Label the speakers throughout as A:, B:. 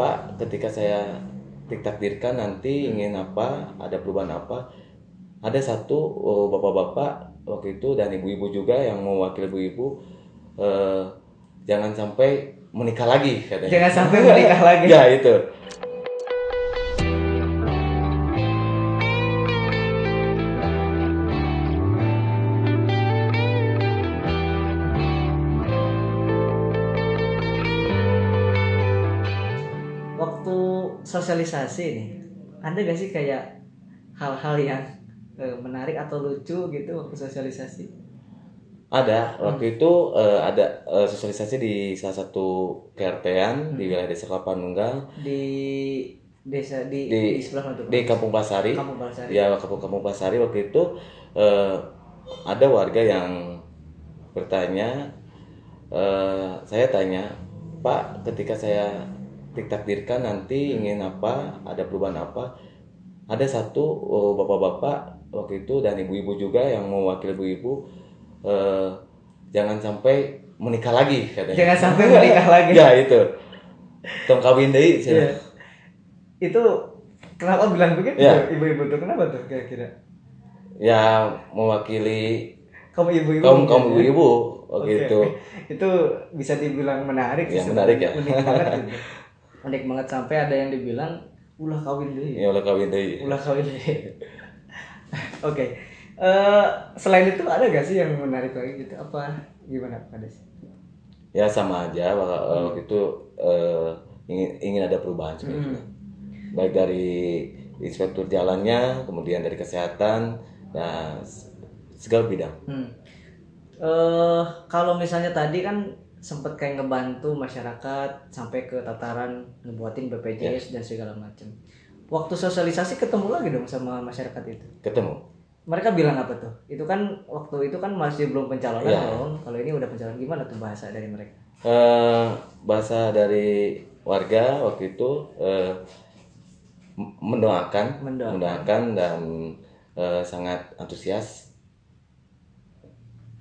A: Pak ketika saya ditakdirkan nanti ingin apa ada perubahan apa ada satu oh, bapak-bapak waktu itu dan ibu-ibu juga yang mewakili ibu-ibu eh, jangan sampai menikah lagi katanya
B: Jangan sampai menikah lagi.
A: ya itu
B: sosialisasi nih, ada gak sih kayak hal-hal yang eh, menarik atau lucu gitu waktu sosialisasi?
A: ada. Waktu itu eh, ada eh, sosialisasi di salah satu KRT-an di wilayah desa Kelapa Nunggal.
B: Di desa di,
A: Di-
B: di, sebelah mana
A: di Kampung Pasari.
B: Kampung
A: ya kampung kampung Pasari waktu itu eh, ada warga yang bertanya eh, saya tanya Pak ketika saya ditakdirkan nanti ingin apa ada perubahan apa ada satu oh, bapak-bapak waktu itu dan ibu-ibu juga yang mewakili ibu-ibu eh, jangan sampai menikah lagi katanya
B: Jangan sampai menikah lagi.
A: ya itu tong kawin cenah.
B: Iya. Itu kenapa bilang begitu?
A: Iya.
B: Ibu-ibu tuh kenapa tuh kira-kira?
A: ya mewakili
B: Kamu ibu-ibu.
A: kaum kaum
B: mungkin ya?
A: ibu
B: Oke.
A: gitu
B: Itu bisa dibilang menarik sih.
A: Ya, menarik ya.
B: banget gitu. Unik banget sampai ada yang dibilang ulah kawin dulu.
A: ya oleh kawin deui
B: Ulah kawin dulu. Oke. Eh, selain itu ada gak sih yang menarik lagi gitu? Apa gimana Pak Des?
A: ya sama aja waktu
B: Hmm.
A: itu eh, ingin ingin ada perubahan sebenarnya
B: Hmm.
A: baik dari inspektur jalannya kemudian dari kesehatan dan segala bidang
B: Hmm. Eh, kalau misalnya tadi kan sempet kayak ngebantu masyarakat sampai ke tataran ngebuatin BPJS dan segala macam. Waktu sosialisasi ketemu lagi dong sama masyarakat itu.
A: ketemu
B: Mereka bilang apa tuh? Itu kan waktu itu kan masih belum pencalonan
A: Ya.
B: dong. Kalau ini udah pencalonan gimana tuh bahasa dari mereka?
A: Eh, bahasa dari warga waktu itu m- mendoakan
B: Mendoakan.
A: mendoakan dan eh, sangat antusias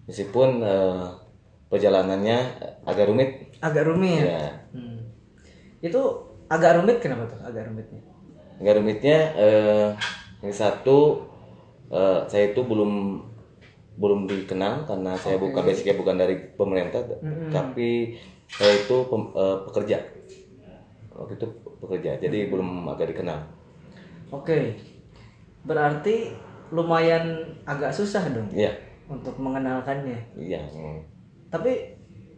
A: meskipun eh, perjalanannya agak rumit
B: Agak rumit.
A: ya
B: Hmm. Itu agak rumit kenapa tuh? Agak rumitnya.
A: agak rumitnya eh, yang satu eh, saya itu belum belum dikenal karena saya bukan basicnya bukan dari pemerintah tapi saya itu pem- eh, pekerja waktu itu pekerja jadi belum agak dikenal
B: Oke. Berarti lumayan agak susah dong
A: iya
B: untuk mengenalkannya.
A: iya.
B: Tapi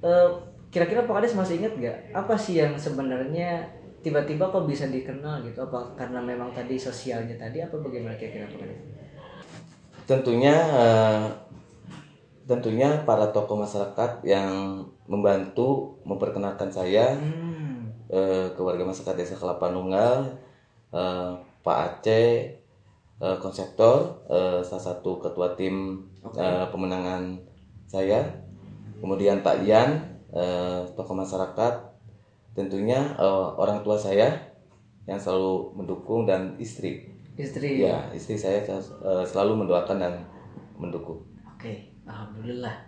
B: eh, kira-kira Pak Kades masih ingat gak apa sih yang sebenarnya tiba-tiba kok bisa dikenal gitu? Apa karena memang tadi sosialnya tadi apa bagaimana kira-kira Pak Kades?
A: tentunya eh, tentunya para tokoh masyarakat yang membantu memperkenalkan saya
B: Hmm.
A: eh, ke warga masyarakat desa Kelapa Nunggal, eh, Pak Aceh, eh, konseptor, eh, salah satu ketua tim eh, pemenangan saya, kemudian Pak Ian, eh, tokoh masyarakat, tentunya eh, orang tua saya yang selalu mendukung dan istri,
B: Istri.
A: ya istri saya eh, selalu mendoakan dan mendukung.
B: Oke, alhamdulillah.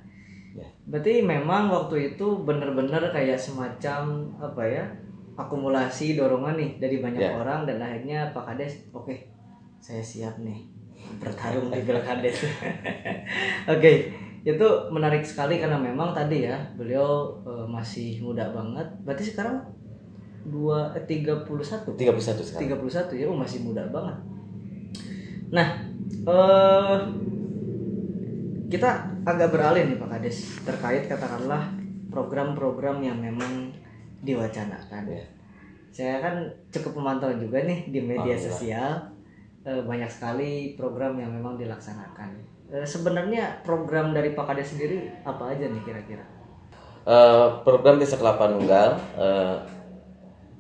A: Ya.
B: Berarti memang waktu itu benar-benar kayak semacam apa ya? akumulasi dorongan nih dari banyak
A: Ya.
B: orang dan akhirnya Pak Kades, oke, saya siap nih bertarung di Pilkades. oke, itu menarik sekali karena memang tadi ya beliau eh, masih muda banget. Berarti sekarang dua eh, 31
A: 31 sekarang.
B: 31 ya, oh masih muda banget. Nah, eh kita agak beralih nih Pak Kades terkait katakanlah program-program yang memang diwacanakan.
A: Ya.
B: Saya kan cukup memantau juga nih di media sosial banyak sekali program yang memang dilaksanakan. Eh, sebenarnya program dari Pak Kades sendiri apa aja nih kira-kira?
A: Eh, program Desa Kelapa Nunggal eh,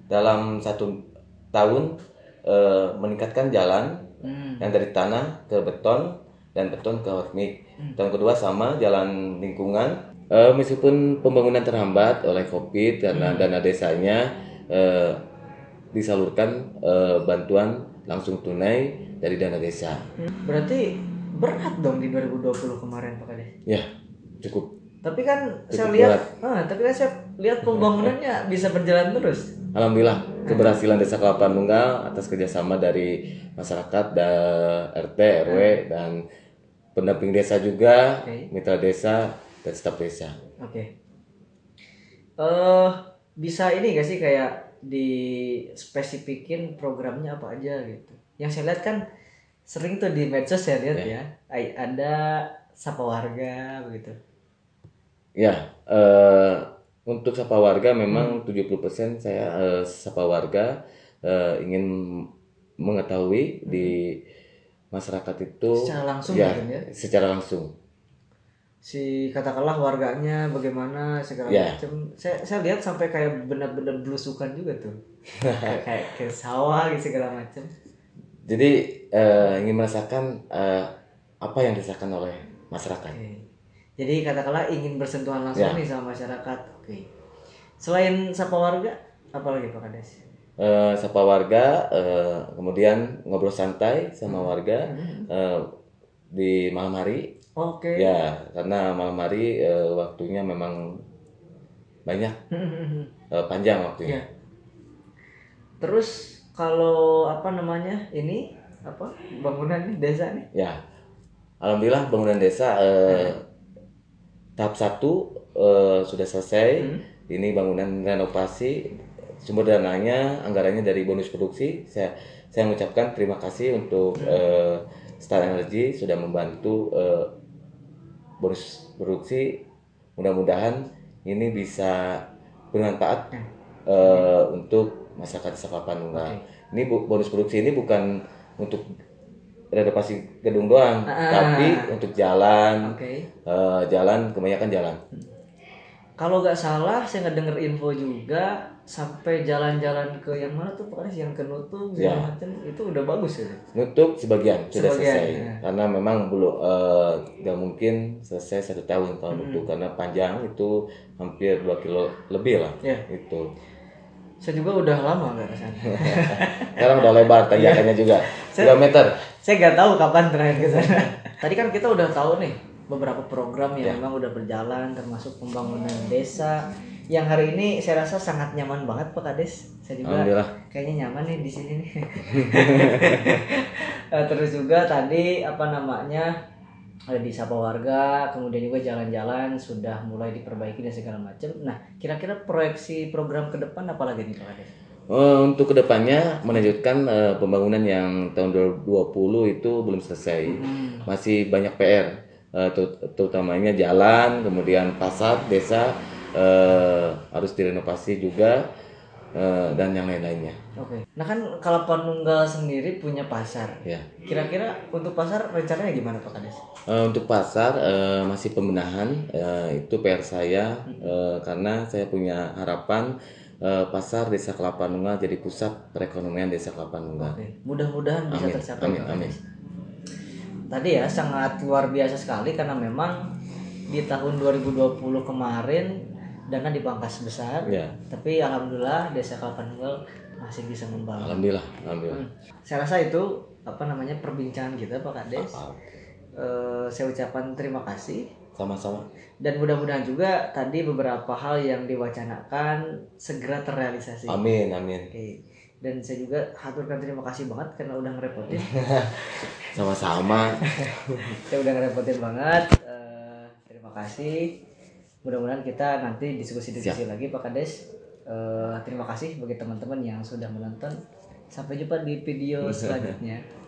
A: dalam satu tahun eh, meningkatkan jalan
B: Hmm.
A: yang dari tanah ke beton dan beton ke hormik. Tahun kedua sama jalan lingkungan. Eh, meskipun pembangunan terhambat oleh COVID karena dana desanya eh, disalurkan eh, bantuan langsung tunai dari dana desa.
B: Berarti berat dong di 2020 kemarin Pak Kades.
A: Ya, cukup
B: Tapi kan saya
A: Cukup
B: lihat, ah, tapi kan saya lihat pembangunannya bisa berjalan terus.
A: Alhamdulillah keberhasilan Desa Kelapa Nunggal atas kerjasama dari masyarakat dan RT, RW dan pendamping desa juga,
B: Oke.
A: mitra desa dan staf desa.
B: Oke. Eh bisa ini gak sih kayak di spesifikin programnya apa aja gitu. Yang saya lihat kan sering tuh di medsos saya lihat ya. Ay- Ada sapa warga begitu.
A: Ya, eh, untuk sapa warga memang 70% saya eh, sapa warga eh, ingin mengetahui di masyarakat itu
B: Secara langsung
A: ya,
B: ya.
A: secara langsung.
B: Si katakanlah warganya bagaimana segala
A: Ya.
B: macam. Saya saya lihat sampai kayak benar-benar belusukan juga tuh. kayak kayak ke sawah gitu segala macam.
A: Jadi eh, ingin merasakan eh, apa yang dirasakan oleh masyarakat.
B: Oke. Jadi katakanlah ingin bersentuhan langsung
A: Ya.
B: nih sama masyarakat. Oke. Selain sapa warga, apa lagi Pak Kades?
A: Eh, sapa warga, eh, kemudian ngobrol santai sama warga eh, di malam hari.
B: Oke.
A: Ya, karena malam hari eh, waktunya memang banyak, eh, panjang waktunya.
B: Ya. Terus kalau apa namanya ini apa bangunan nih desa nih?
A: Ya, alhamdulillah bangunan desa eh, tahap satu eh, sudah selesai.
B: Hmm.
A: Ini bangunan renovasi, sumber dananya, anggarannya dari bonus produksi. Saya saya mengucapkan terima kasih untuk eh, Star Energy sudah membantu eh, bonus produksi. Mudah-mudahan ini bisa bermanfaat eh, untuk masyarakat Desa Kelapa Nunggal.
B: Oke.
A: Ini bu- bonus produksi ini bukan untuk renovasi gedung doang,
B: Ah.
A: tapi untuk jalan,
B: Oke.
A: eh, jalan kebanyakan jalan.
B: Kalau nggak salah saya ngedenger info juga sampai jalan-jalan ke yang mana tuh Kades yang ke segala
A: Ya.
B: macam itu udah bagus ya.
A: Nutup sebagian sudah
B: Sebagian,
A: selesai
B: ya.
A: karena memang belum eh, nggak mungkin selesai satu tahun kalau
B: Hmm.
A: nutup karena panjang itu hampir 2 kilo lebih lah
B: Ya.
A: itu
B: Saya juga udah lama nggak ke sana.
A: sekarang udah lebar tanjakannya juga
B: Saya-
A: kilometer
B: saya nggak tahu kapan terakhir ke sana. Tadi kan kita udah tahu nih beberapa program
A: Ya.
B: yang memang udah berjalan termasuk pembangunan desa yang hari ini saya rasa sangat nyaman banget Pak Kades. Saya juga
A: alhamdulillah
B: kayaknya nyaman nih di sini nih. Eh, Terus juga tadi apa namanya ada di sapa warga, kemudian juga jalan-jalan sudah mulai diperbaiki dan segala macam. Nah, kira-kira proyeksi program ke depan apa lagi nih Pak?
A: Eh, untuk ke depannya melanjutkan eh, pembangunan yang tahun 2020 itu belum selesai
B: Hmm.
A: masih banyak PR eh, ter- terutamanya jalan kemudian pasar desa eh, harus direnovasi juga eh, dan yang lain-lainnya
B: Oke. Nah kan kalau Panunggal sendiri punya pasar.
A: ya
B: Kira-kira untuk pasar rencananya gimana Pak Kades?
A: Eh, untuk pasar eh, masih pembenahan eh, itu PR saya eh, karena saya punya harapan eh, pasar desa Kelapa Nunggal jadi pusat perekonomian desa Kelapa Nunggal
B: Oke. Mudah-mudahan bisa
A: Amin,
B: tercapai.
A: amin, amin.
B: Tadi ya sangat luar biasa sekali karena memang di tahun 2020 kemarin dana dipangkas besar.
A: ya
B: Tapi alhamdulillah desa Kalpanunggal masih bisa membangun.
A: alhamdulillah alhamdulillah
B: Hmm. Saya rasa itu apa namanya perbincangan kita Pak Kades.
A: Ah,
B: Eh, saya ucapkan terima kasih
A: sama-sama
B: dan mudah-mudahan juga tadi beberapa hal yang diwacanakan segera terrealisasi.
A: amin amin
B: Oke. Dan saya juga haturkan terima kasih banget karena udah ngerepotin.
A: sama-sama
B: saya udah ngerepotin banget. Eh, terima kasih. Mudah-mudahan kita nanti diskusi-diskusi lagi Pak Kades. Eh, terima kasih bagi teman-teman yang sudah menonton. Sampai jumpa di video selanjutnya.